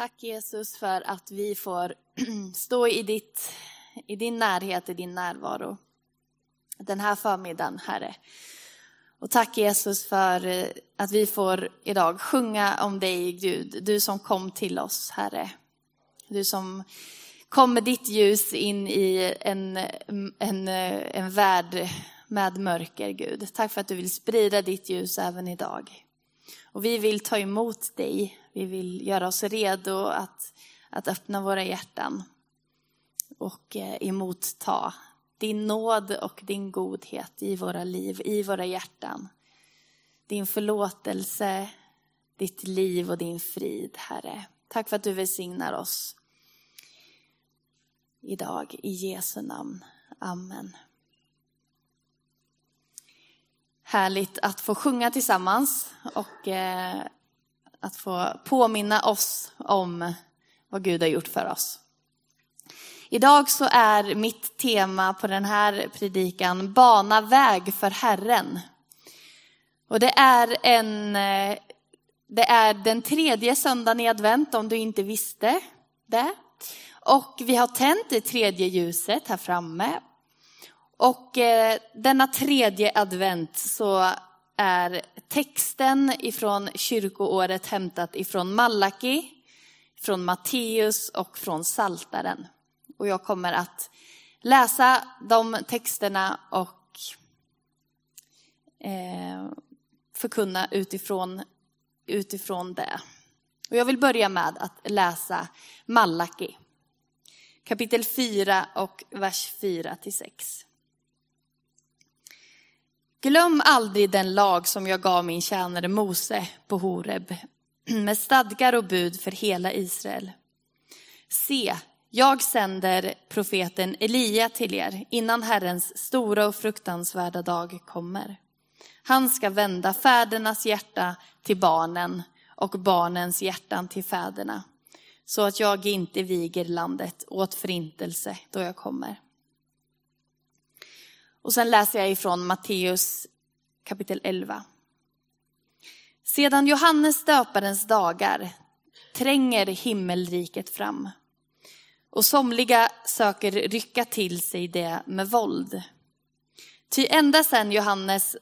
Tack Jesus för att vi får stå i, ditt, i din närhet, i din närvaro. Den här förmiddagen, Herre. Och tack Jesus för eh, att vi får idag sjunga om dig, Gud. Du som kom till oss, Herre. Du som kom med ditt ljus in i en, en, eh, en värld med mörker, Gud. Tack för att du vill sprida ditt ljus även idag. Och vi vill ta emot dig. Vi vill göra oss redo att, att öppna våra hjärtan och eh, emotta din nåd och din godhet i våra liv, i våra hjärtan. Din förlåtelse, ditt liv och din frid, Herre. Tack för att du välsignar oss idag. I Jesu namn. Amen. Härligt att få sjunga tillsammans och eh, att få påminna oss om vad Gud har gjort för oss. Idag så är mitt tema på den här predikan Bana väg för Herren. Och det är, en, eh, det är den tredje söndagen i advent om du inte visste det. Och vi har tänt det tredje ljuset här framme. Och eh, denna tredje advent så är texten ifrån kyrkoåret hämtat ifrån Malaki, från Matteus och från Saltaren. Och jag kommer att läsa de texterna och eh, förkunna utifrån, utifrån det. Och jag vill börja med att läsa Malaki, kapitel 4 och vers 4 till 6. Glöm aldrig den lag som jag gav min tjänare Mose på Horeb med stadgar och bud för hela Israel. Se, jag sänder profeten Elia till er innan Herrens stora och fruktansvärda dag kommer. Han ska vända fädernas hjärta till barnen och barnens hjärtan till fäderna så att jag inte viger landet åt förintelse då jag kommer. Och sen läser jag ifrån Matteus kapitel 11. Sedan Johannes döparens dagar tränger himmelriket fram och somliga söker rycka till sig det med våld. Ty ända sen Johannes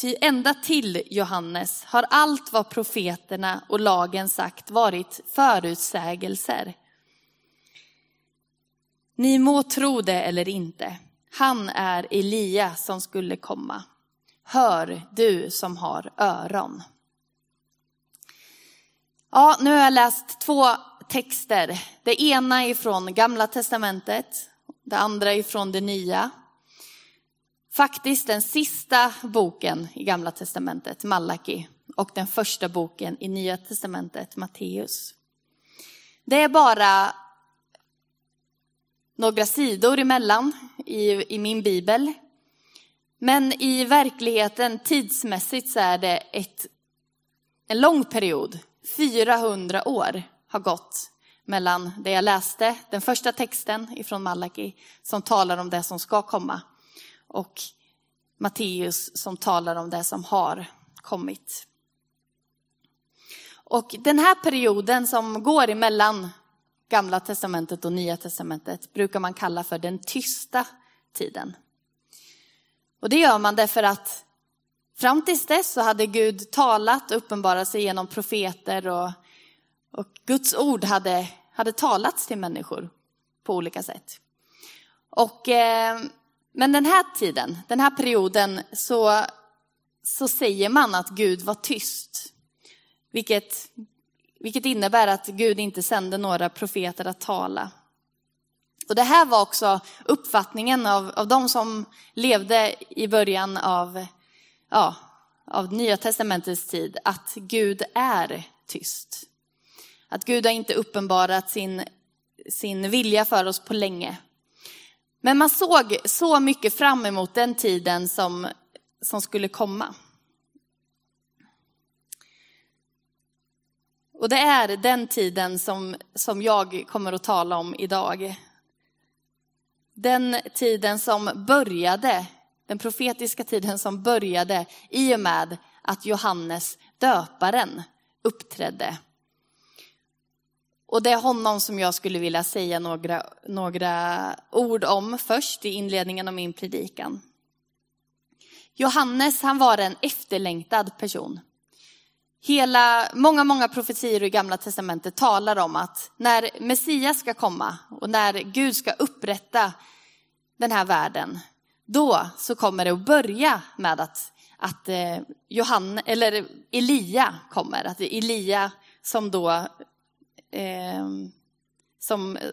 Ty ända till Johannes har allt vad profeterna och lagen sagt varit förutsägelser. Ni må tro det eller inte. Han är Elia som skulle komma. Hör du som har öron. Ja, nu har jag läst två texter. Det ena är från Gamla Testamentet, det andra är från det Nya. Faktiskt den sista boken i Gamla Testamentet, Malaki, och den första boken i Nya Testamentet, Matteus. Det är bara några sidor emellan i, i min bibel. Men i verkligheten tidsmässigt så är det ett, en lång period. 400 år har gått mellan det jag läste, den första texten ifrån Malaki som talar om det som ska komma och Matteus som talar om det som har kommit. Och den här perioden som går emellan Gamla testamentet och Nya testamentet brukar man kalla för den tysta tiden. Och det gör man därför att fram tills dess så hade Gud talat och uppenbarat sig genom profeter och, och Guds ord hade, hade talats till människor på olika sätt. Och, eh, men den här tiden, den här perioden så, så säger man att Gud var tyst. Vilket vilket innebär att Gud inte sände några profeter att tala. Och det här var också uppfattningen av, av de som levde i början av, ja, av Nya Testamentets tid, att Gud är tyst. Att Gud har inte uppenbarat sin, sin vilja för oss på länge. Men man såg så mycket fram emot den tiden som, som skulle komma. Och det är den tiden som, som jag kommer att tala om idag. Den tiden som började, den profetiska tiden som började i och med att Johannes döparen uppträdde. Och det är honom som jag skulle vilja säga några, några ord om först i inledningen av min predikan. Johannes, han var en efterlängtad person. Hela, många, många profetier i gamla testamentet talar om att när Messias ska komma och när Gud ska upprätta den här världen, då så kommer det att börja med att, att eh, Johanne, eller Elia kommer. Att Elia som då eh, som eh,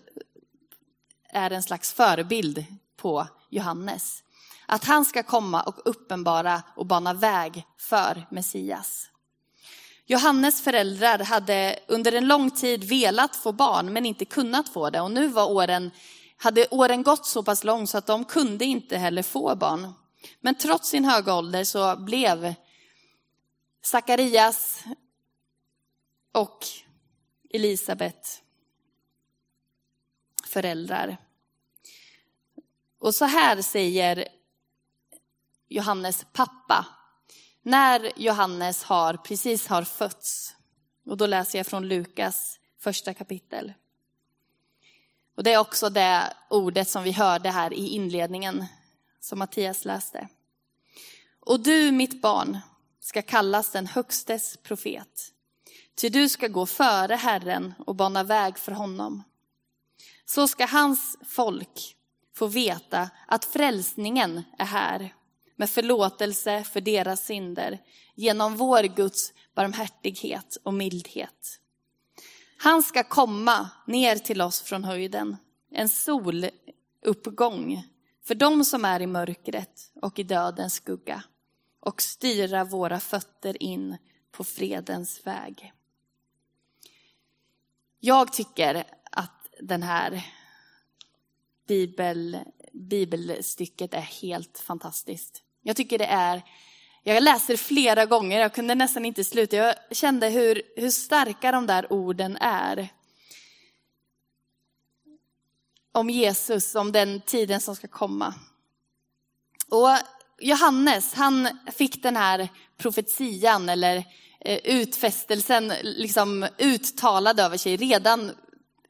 är en slags förebild på Johannes. Att han ska komma och uppenbara och bana väg för Messias. Johannes föräldrar hade under en lång tid velat få barn men inte kunnat få det och nu var åren, hade åren gått så pass långt så att de kunde inte heller få barn. Men trots sin höga ålder så blev Sakarias och Elisabet föräldrar. Och så här säger Johannes pappa när Johannes har, precis har fötts. Och då läser jag från Lukas första kapitel. Och det är också det ordet som vi hörde här i inledningen som Mattias läste. Och du, mitt barn, ska kallas den högstes profet. Ty du ska gå före Herren och bana väg för honom. Så ska hans folk få veta att frälsningen är här med förlåtelse för deras synder genom vår Guds barmhärtighet och mildhet. Han ska komma ner till oss från höjden, en soluppgång för dem som är i mörkret och i dödens skugga och styra våra fötter in på fredens väg. Jag tycker att den här bibel, bibelstycket är helt fantastiskt. Jag tycker det är, jag läser flera gånger, jag kunde nästan inte sluta. Jag kände hur, hur starka de där orden är. Om Jesus, om den tiden som ska komma. Och Johannes, han fick den här profetian eller eh, utfästelsen liksom uttalad över sig redan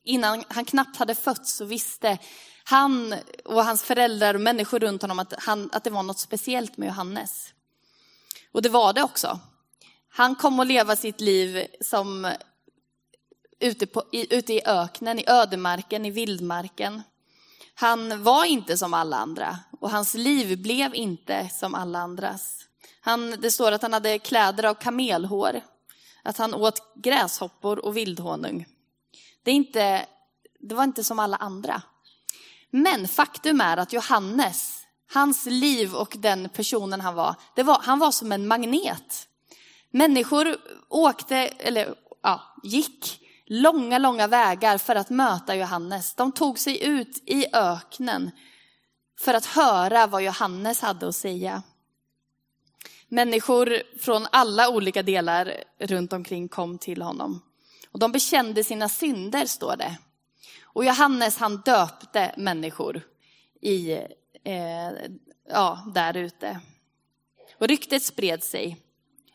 innan han knappt hade fötts så visste han och hans föräldrar och människor runt honom att, han, att det var något speciellt med Johannes. Och det var det också. Han kom att leva sitt liv som ute, på, i, ute i öknen, i ödemarken, i vildmarken. Han var inte som alla andra och hans liv blev inte som alla andras. Han, det står att han hade kläder av kamelhår, att han åt gräshoppor och vildhonung. Det, är inte, det var inte som alla andra. Men faktum är att Johannes, hans liv och den personen han var, det var han var som en magnet. Människor åkte, eller ja, gick långa, långa vägar för att möta Johannes. De tog sig ut i öknen för att höra vad Johannes hade att säga. Människor från alla olika delar runt omkring kom till honom. Och de bekände sina synder, står det. Och Johannes han döpte människor i, eh, ja, där ute. Och ryktet spred sig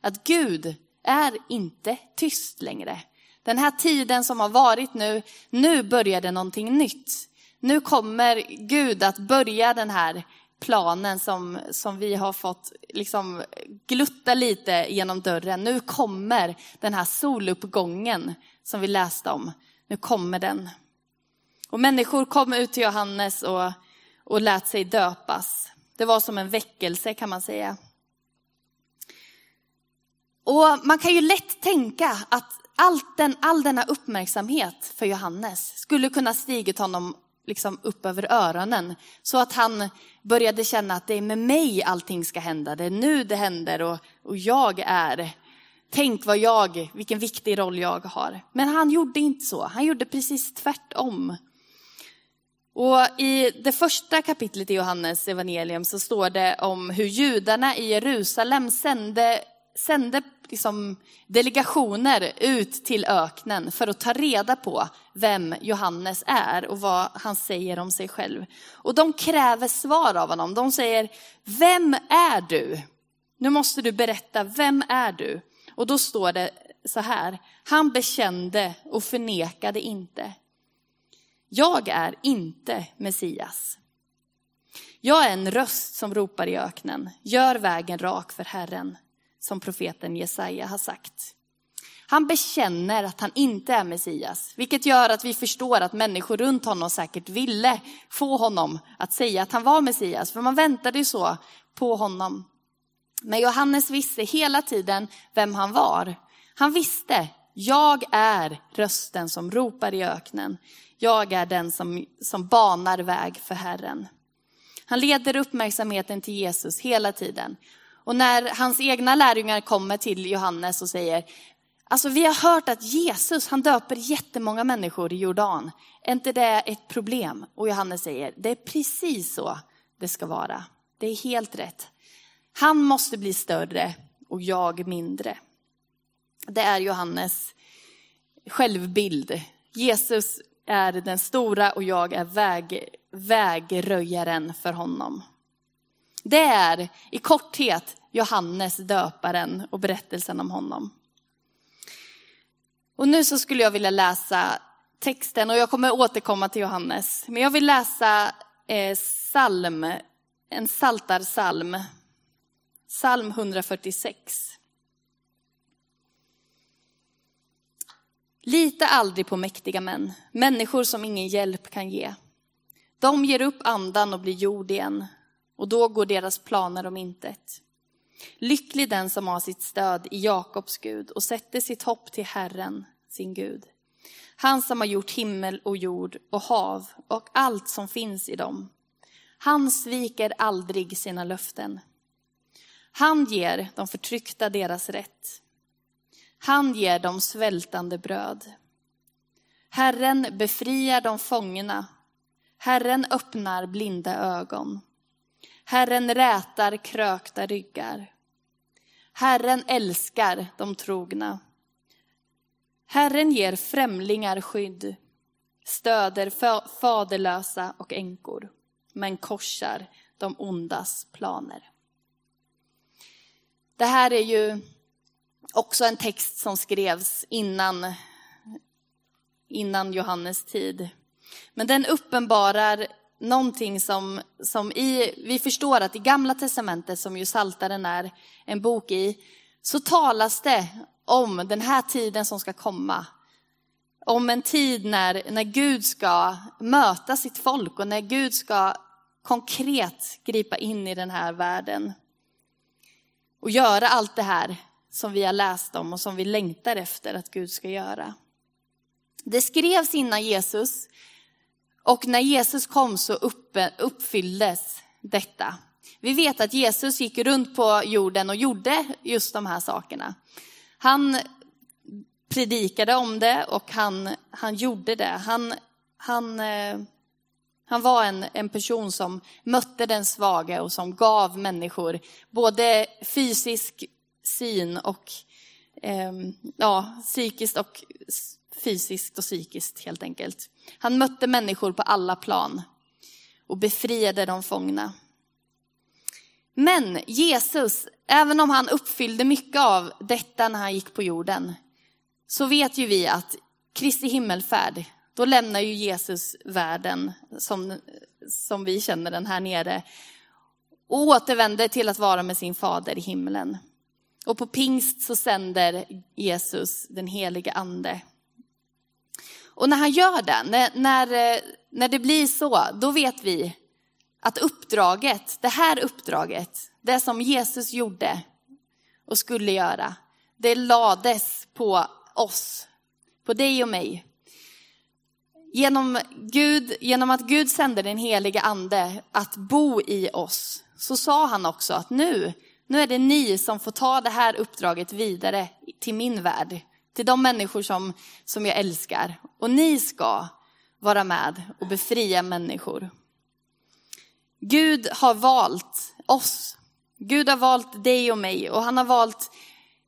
att Gud är inte tyst längre. Den här tiden som har varit nu, nu börjar det någonting nytt. Nu kommer Gud att börja den här planen som, som vi har fått liksom glutta lite genom dörren. Nu kommer den här soluppgången som vi läste om. Nu kommer den. Och människor kom ut till Johannes och, och lät sig döpas. Det var som en väckelse kan man säga. Och man kan ju lätt tänka att allt den, all denna uppmärksamhet för Johannes skulle kunna stigit honom liksom upp över öronen. Så att han började känna att det är med mig allting ska hända. Det är nu det händer och, och jag är. Tänk vad jag, vilken viktig roll jag har. Men han gjorde inte så. Han gjorde precis tvärtom. Och I det första kapitlet i Johannes evangelium så står det om hur judarna i Jerusalem sände, sände liksom delegationer ut till öknen för att ta reda på vem Johannes är och vad han säger om sig själv. Och de kräver svar av honom. De säger, vem är du? Nu måste du berätta, vem är du? Och då står det så här. Han bekände och förnekade inte. Jag är inte Messias. Jag är en röst som ropar i öknen. Gör vägen rak för Herren, som profeten Jesaja har sagt. Han bekänner att han inte är Messias, vilket gör att vi förstår att människor runt honom säkert ville få honom att säga att han var Messias, för man väntade ju så på honom. Men Johannes visste hela tiden vem han var. Han visste, jag är rösten som ropar i öknen. Jag är den som, som banar väg för Herren. Han leder uppmärksamheten till Jesus hela tiden. Och när hans egna lärjungar kommer till Johannes och säger, alltså vi har hört att Jesus, han döper jättemånga människor i Jordan. Är inte det ett problem? Och Johannes säger, det är precis så det ska vara. Det är helt rätt. Han måste bli större och jag mindre. Det är Johannes självbild. Jesus är den stora och jag är väg, vägröjaren för honom. Det är i korthet Johannes döparen och berättelsen om honom. Och nu så skulle jag vilja läsa texten och jag kommer återkomma till Johannes. Men jag vill läsa eh, psalm, en saltarsalm, psalm 146. Lita aldrig på mäktiga män, människor som ingen hjälp kan ge. De ger upp andan och blir jord igen, och då går deras planer om intet. Lycklig den som har sitt stöd i Jakobs Gud och sätter sitt hopp till Herren, sin Gud. Han som har gjort himmel och jord och hav och allt som finns i dem. Han sviker aldrig sina löften. Han ger de förtryckta deras rätt. Han ger dem svältande bröd. Herren befriar de fångna. Herren öppnar blinda ögon. Herren rätar krökta ryggar. Herren älskar de trogna. Herren ger främlingar skydd, stöder faderlösa och änkor, men korsar de ondas planer. Det här är ju också en text som skrevs innan, innan Johannes tid. Men den uppenbarar någonting som, som i, vi förstår att i gamla testamentet, som ju Saltaren är en bok i, så talas det om den här tiden som ska komma. Om en tid när, när Gud ska möta sitt folk och när Gud ska konkret gripa in i den här världen. Och göra allt det här som vi har läst om och som vi längtar efter att Gud ska göra. Det skrevs innan Jesus och när Jesus kom så uppfylldes detta. Vi vet att Jesus gick runt på jorden och gjorde just de här sakerna. Han predikade om det och han, han gjorde det. Han, han, eh, han var en, en person som mötte den svaga och som gav människor både fysisk syn och eh, ja, psykiskt och fysiskt och psykiskt helt enkelt. Han mötte människor på alla plan och befriade de fångna. Men Jesus, även om han uppfyllde mycket av detta när han gick på jorden, så vet ju vi att Kristi himmelfärd, då lämnar ju Jesus världen som, som vi känner den här nere och återvänder till att vara med sin fader i himlen. Och på pingst så sänder Jesus den helige ande. Och när han gör det, när, när, när det blir så, då vet vi att uppdraget, det här uppdraget, det som Jesus gjorde och skulle göra, det lades på oss, på dig och mig. Genom, Gud, genom att Gud sände den helige ande att bo i oss, så sa han också att nu nu är det ni som får ta det här uppdraget vidare till min värld, till de människor som, som jag älskar. Och ni ska vara med och befria människor. Gud har valt oss. Gud har valt dig och mig och han har valt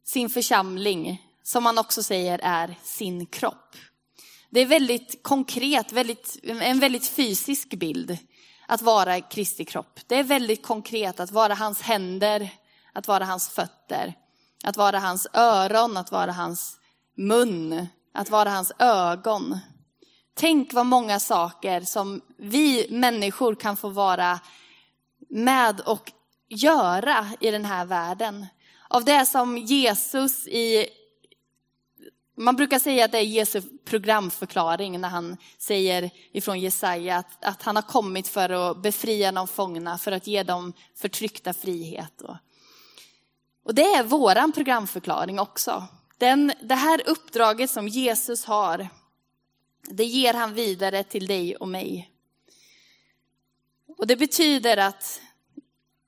sin församling, som han också säger är sin kropp. Det är väldigt konkret, väldigt, en väldigt fysisk bild att vara Kristi kropp. Det är väldigt konkret att vara hans händer, att vara hans fötter, att vara hans öron, att vara hans mun, att vara hans ögon. Tänk vad många saker som vi människor kan få vara med och göra i den här världen. Av det som Jesus i man brukar säga att det är Jesu programförklaring när han säger ifrån Jesaja att, att han har kommit för att befria de fångna, för att ge dem förtryckta frihet. Och, och det är våran programförklaring också. Den, det här uppdraget som Jesus har, det ger han vidare till dig och mig. Och det betyder att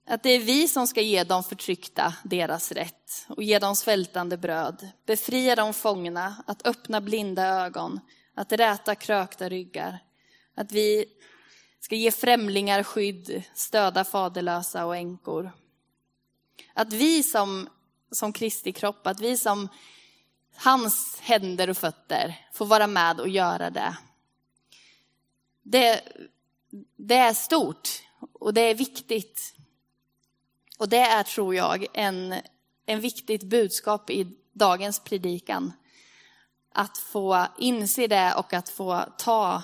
att det är vi som ska ge de förtryckta deras rätt och ge dem svältande bröd, befria de fångna, att öppna blinda ögon, att räta krökta ryggar. Att vi ska ge främlingar skydd, stöda faderlösa och änkor. Att vi som, som Kristi kropp, att vi som hans händer och fötter får vara med och göra det. Det, det är stort och det är viktigt. Och det är, tror jag, en, en viktigt budskap i dagens predikan. Att få inse det och att få ta,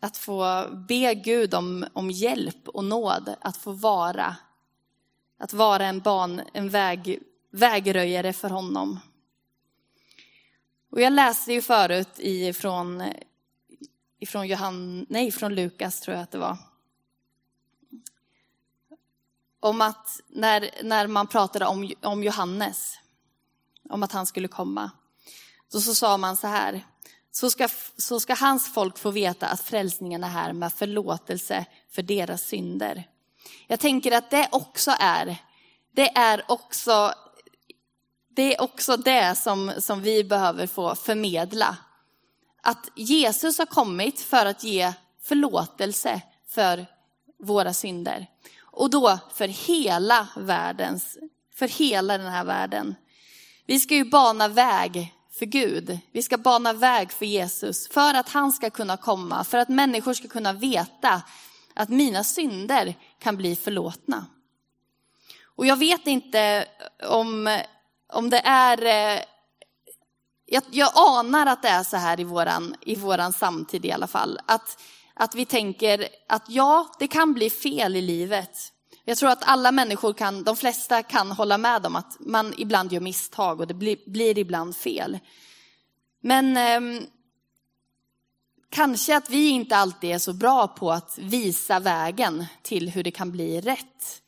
att få be Gud om, om hjälp och nåd att få vara, att vara en, ban, en väg, vägröjare för honom. Och jag läste ju förut ifrån, ifrån, Johan, nej, från Lukas, tror jag att det var om att när, när man pratade om, om Johannes, om att han skulle komma, så, så sa man så här, så ska, så ska hans folk få veta att frälsningen är här med förlåtelse för deras synder. Jag tänker att det också är, det är också det, är också det som, som vi behöver få förmedla. Att Jesus har kommit för att ge förlåtelse för våra synder. Och då för hela världens, för hela den här världen. Vi ska ju bana väg för Gud. Vi ska bana väg för Jesus för att han ska kunna komma, för att människor ska kunna veta att mina synder kan bli förlåtna. Och jag vet inte om, om det är, eh, jag, jag anar att det är så här i våran, i våran samtid i alla fall. Att att vi tänker att ja, det kan bli fel i livet. Jag tror att alla människor kan, de flesta kan hålla med om att man ibland gör misstag och det blir, blir ibland fel. Men eh, kanske att vi inte alltid är så bra på att visa vägen till hur det kan bli rätt.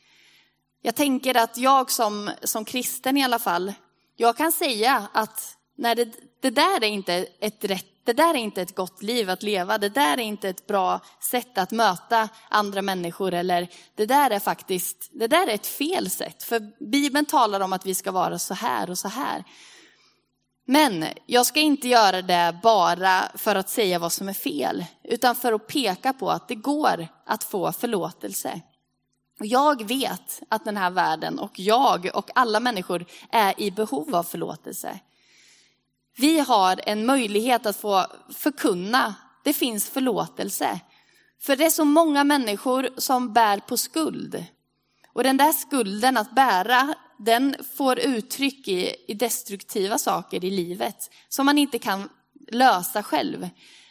Jag tänker att jag som, som kristen i alla fall, jag kan säga att när det, det där är inte ett rätt det där är inte ett gott liv att leva, det där är inte ett bra sätt att möta andra människor eller det där är faktiskt, det där är ett fel sätt. För Bibeln talar om att vi ska vara så här och så här. Men jag ska inte göra det bara för att säga vad som är fel, utan för att peka på att det går att få förlåtelse. Jag vet att den här världen och jag och alla människor är i behov av förlåtelse. Vi har en möjlighet att få förkunna, det finns förlåtelse. För det är så många människor som bär på skuld. Och den där skulden att bära, den får uttryck i, i destruktiva saker i livet som man inte kan lösa själv.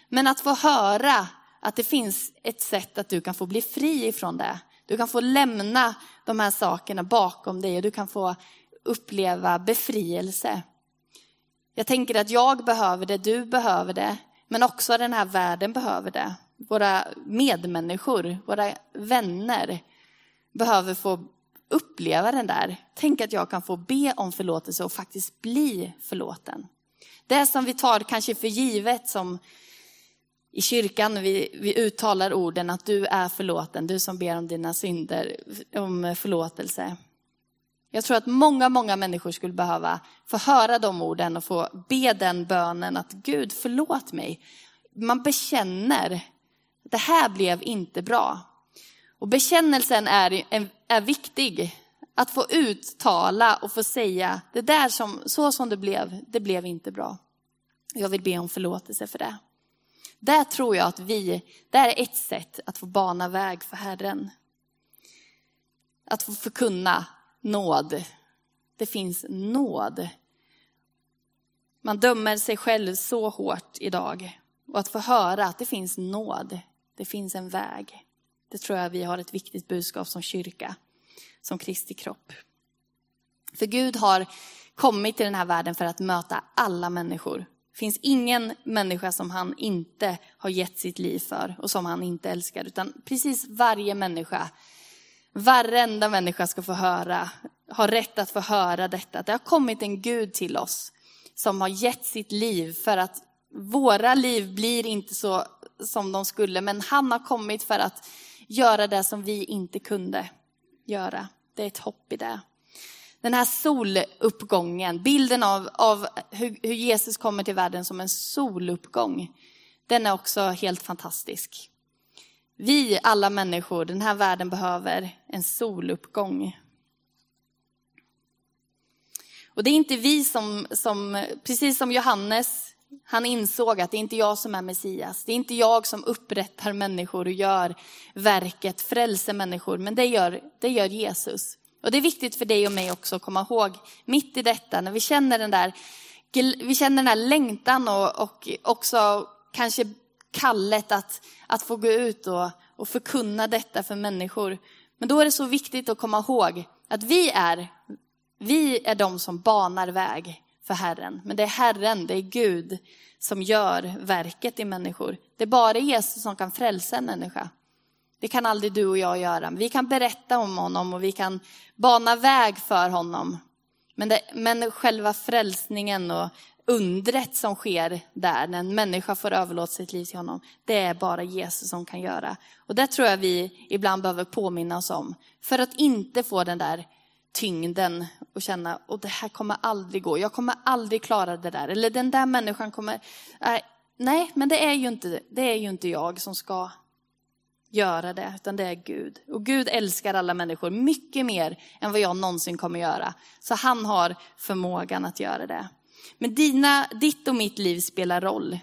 Men att få höra att det finns ett sätt att du kan få bli fri ifrån det. Du kan få lämna de här sakerna bakom dig och du kan få uppleva befrielse. Jag tänker att jag behöver det, du behöver det, men också den här världen behöver det. Våra medmänniskor, våra vänner behöver få uppleva den där. Tänk att jag kan få be om förlåtelse och faktiskt bli förlåten. Det som vi tar kanske för givet som i kyrkan, vi, vi uttalar orden att du är förlåten, du som ber om dina synder, om förlåtelse. Jag tror att många, många människor skulle behöva få höra de orden och få be den bönen att Gud förlåt mig. Man bekänner, det här blev inte bra. Och bekännelsen är, är viktig. Att få uttala och få säga, det där som, så som det blev, det blev inte bra. Jag vill be om förlåtelse för det. Där tror jag att vi, det är ett sätt att få bana väg för Herren. Att få förkunna nåd. Det finns nåd. Man dömer sig själv så hårt idag. Och att få höra att det finns nåd, det finns en väg. Det tror jag vi har ett viktigt budskap som kyrka, som Kristi kropp. För Gud har kommit till den här världen för att möta alla människor. Det finns ingen människa som han inte har gett sitt liv för och som han inte älskar. Utan precis varje människa, varenda människa ska få höra, har rätt att få höra detta. Det har kommit en Gud till oss som har gett sitt liv för att våra liv blir inte så som de skulle. Men han har kommit för att göra det som vi inte kunde göra. Det är ett hopp i det. Den här soluppgången, bilden av, av hur, hur Jesus kommer till världen som en soluppgång, den är också helt fantastisk. Vi, alla människor, den här världen behöver en soluppgång. Och det är inte vi som, som, precis som Johannes, han insåg att det är inte jag som är Messias. Det är inte jag som upprättar människor och gör verket, frälser människor, men det gör, det gör Jesus. Och det är viktigt för dig och mig också att komma ihåg, mitt i detta, när vi känner den där, vi känner den där längtan och, och också kanske kallet att, att få gå ut och, och förkunna detta för människor. Men då är det så viktigt att komma ihåg att vi är, vi är de som banar väg för Herren. Men det är Herren, det är Gud som gör verket i människor. Det är bara Jesus som kan frälsa en människa. Det kan aldrig du och jag göra. Vi kan berätta om honom och vi kan bana väg för honom. Men, det, men själva frälsningen och undret som sker där, när en människa får överlåta sitt liv till honom, det är bara Jesus som kan göra. Och det tror jag vi ibland behöver påminna oss om. För att inte få den där tyngden och känna, och det här kommer aldrig gå, jag kommer aldrig klara det där. Eller den där människan kommer, äh, nej, men det är ju inte, det är ju inte jag som ska göra det, utan det är Gud. Och Gud älskar alla människor mycket mer än vad jag någonsin kommer göra. Så han har förmågan att göra det. Men dina, ditt och mitt liv spelar roll.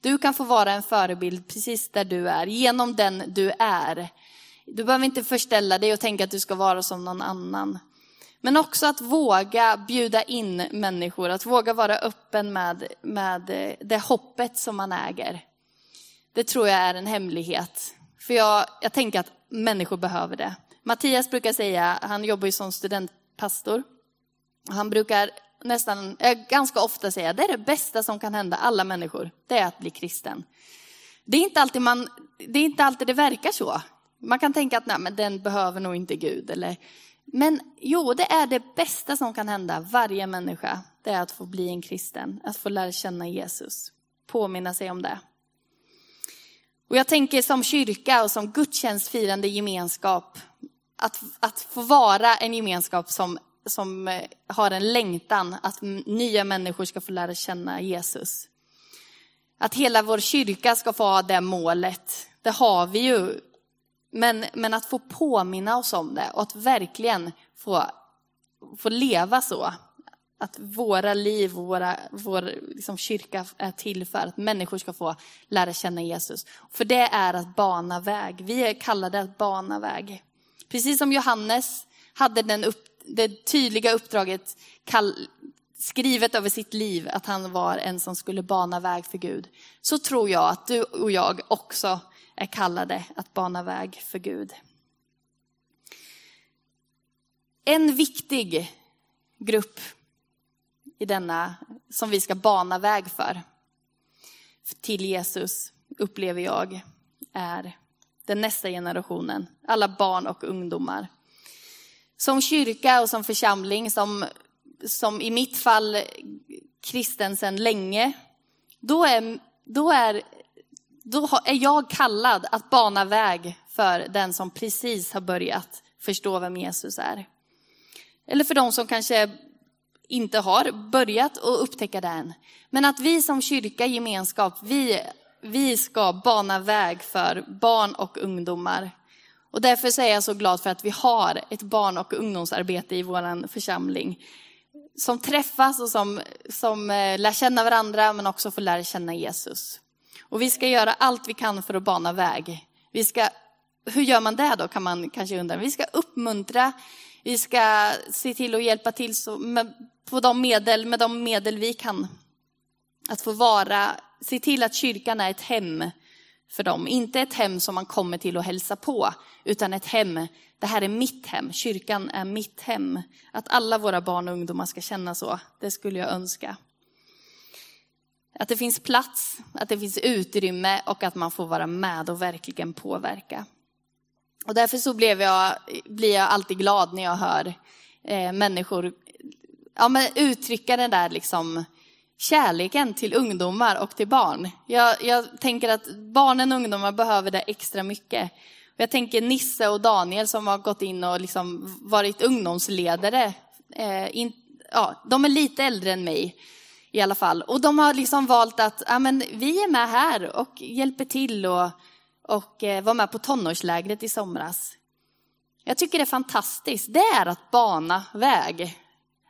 Du kan få vara en förebild precis där du är, genom den du är. Du behöver inte förställa dig och tänka att du ska vara som någon annan. Men också att våga bjuda in människor, att våga vara öppen med, med det hoppet som man äger. Det tror jag är en hemlighet. För jag, jag tänker att människor behöver det. Mattias brukar säga, han jobbar ju som studentpastor, han brukar nästan, eh, ganska ofta säga, det är det bästa som kan hända alla människor, det är att bli kristen. Det är inte alltid, man, det, är inte alltid det verkar så. Man kan tänka att nej, men den behöver nog inte Gud. Eller, men jo, det är det bästa som kan hända varje människa. Det är att få bli en kristen, att få lära känna Jesus. Påminna sig om det. Och jag tänker som kyrka och som gudstjänstfirande gemenskap, att, att få vara en gemenskap som, som eh, har en längtan att nya människor ska få lära känna Jesus. Att hela vår kyrka ska få ha det målet, det har vi ju men, men att få påminna oss om det och att verkligen få, få leva så. Att våra liv och våra, vår liksom kyrka är till för att människor ska få lära känna Jesus. För det är att bana väg. Vi är kallade att bana väg. Precis som Johannes hade den upp, det tydliga uppdraget kall, skrivet över sitt liv att han var en som skulle bana väg för Gud. Så tror jag att du och jag också är kallade att bana väg för Gud. En viktig grupp i denna som vi ska bana väg för till Jesus upplever jag är den nästa generationen, alla barn och ungdomar. Som kyrka och som församling, som, som i mitt fall kristen sedan länge, då är, då är då är jag kallad att bana väg för den som precis har börjat förstå vem Jesus är. Eller för de som kanske inte har börjat och upptäcka det än. Men att vi som kyrka, gemenskap, vi, vi ska bana väg för barn och ungdomar. Och därför är jag så glad för att vi har ett barn och ungdomsarbete i vår församling. Som träffas och som, som eh, lär känna varandra men också får lära känna Jesus. Och vi ska göra allt vi kan för att bana väg. Vi ska, hur gör man det då kan man kanske undra. Vi ska uppmuntra, vi ska se till att hjälpa till så, med, på de medel, med de medel vi kan. Att få vara, se till att kyrkan är ett hem för dem. Inte ett hem som man kommer till och hälsa på, utan ett hem, det här är mitt hem, kyrkan är mitt hem. Att alla våra barn och ungdomar ska känna så, det skulle jag önska. Att det finns plats, att det finns utrymme och att man får vara med och verkligen påverka. Och därför så blev jag, blir jag alltid glad när jag hör eh, människor ja, men uttrycka den där liksom, kärleken till ungdomar och till barn. Jag, jag tänker att barnen och ungdomar behöver det extra mycket. Jag tänker Nisse och Daniel som har gått in och liksom varit ungdomsledare. Eh, in, ja, de är lite äldre än mig i alla fall. Och de har liksom valt att ja, men vi är med här och hjälper till och, och eh, var med på tonårslägret i somras. Jag tycker det är fantastiskt. Det är att bana väg.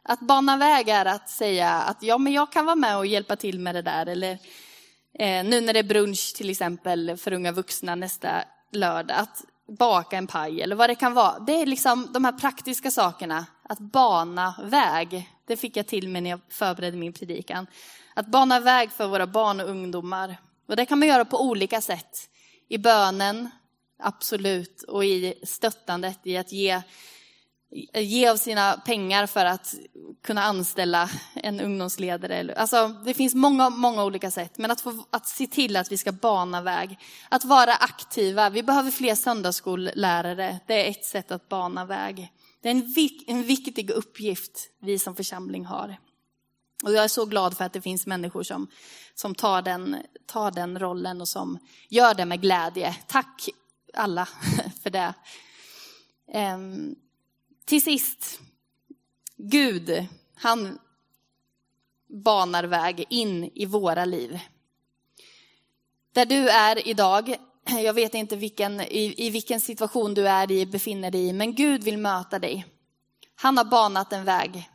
Att bana väg är att säga att ja, men jag kan vara med och hjälpa till med det där. Eller eh, nu när det är brunch till exempel för unga vuxna nästa lördag, att baka en paj eller vad det kan vara. Det är liksom de här praktiska sakerna, att bana väg. Det fick jag till mig när jag förberedde min predikan. Att bana väg för våra barn och ungdomar. Och det kan man göra på olika sätt. I bönen, absolut, och i stöttandet, i att ge ge av sina pengar för att kunna anställa en ungdomsledare. Alltså, det finns många, många olika sätt, men att, få, att se till att vi ska bana väg. Att vara aktiva. Vi behöver fler söndagsskollärare. Det är ett sätt att bana väg. Det är en, en viktig uppgift vi som församling har. Och jag är så glad för att det finns människor som, som tar, den, tar den rollen och som gör det med glädje. Tack alla för det. Um, till sist, Gud, han banar väg in i våra liv. Där du är idag, jag vet inte vilken, i, i vilken situation du är i, befinner dig i, men Gud vill möta dig. Han har banat en väg.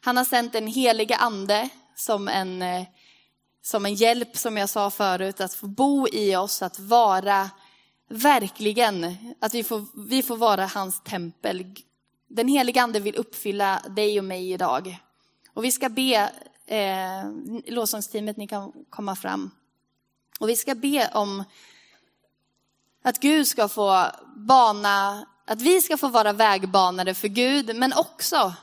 Han har sänt en heliga ande som en, som en hjälp, som jag sa förut, att få bo i oss, att vara verkligen, att vi får, vi får vara hans tempel. Den heliga ande vill uppfylla dig och mig idag. Och vi ska be, eh, lovsångsteamet, ni kan komma fram. Och vi ska be om att Gud ska få bana, att vi ska få vara vägbanare för Gud, men också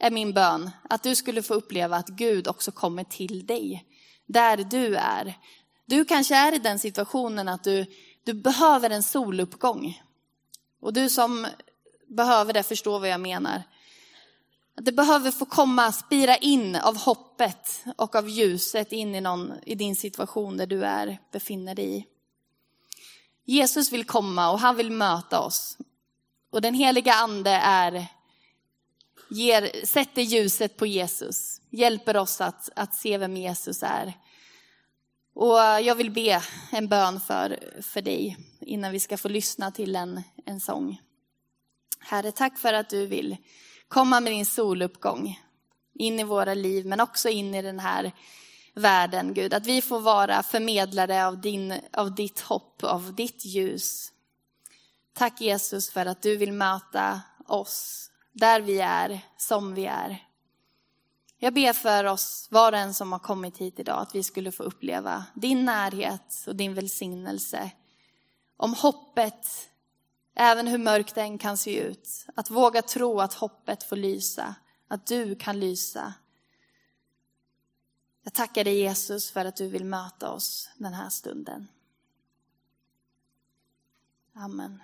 är min bön att du skulle få uppleva att Gud också kommer till dig, där du är. Du kanske är i den situationen att du, du behöver en soluppgång. Och du som behöver det förstå vad jag menar. Det behöver få komma, spira in av hoppet och av ljuset in i, någon, i din situation där du är, befinner dig i. Jesus vill komma och han vill möta oss. Och den heliga ande är, ger, sätter ljuset på Jesus, hjälper oss att, att se vem Jesus är. Och jag vill be en bön för, för dig innan vi ska få lyssna till en, en sång. Herre, tack för att du vill komma med din soluppgång in i våra liv, men också in i den här världen, Gud. Att vi får vara förmedlare av, din, av ditt hopp, av ditt ljus. Tack Jesus för att du vill möta oss där vi är, som vi är. Jag ber för oss, var och en som har kommit hit idag, att vi skulle få uppleva din närhet och din välsignelse. Om hoppet Även hur mörkt den kan se ut. Att våga tro att hoppet får lysa. Att du kan lysa. Jag tackar dig Jesus för att du vill möta oss den här stunden. Amen.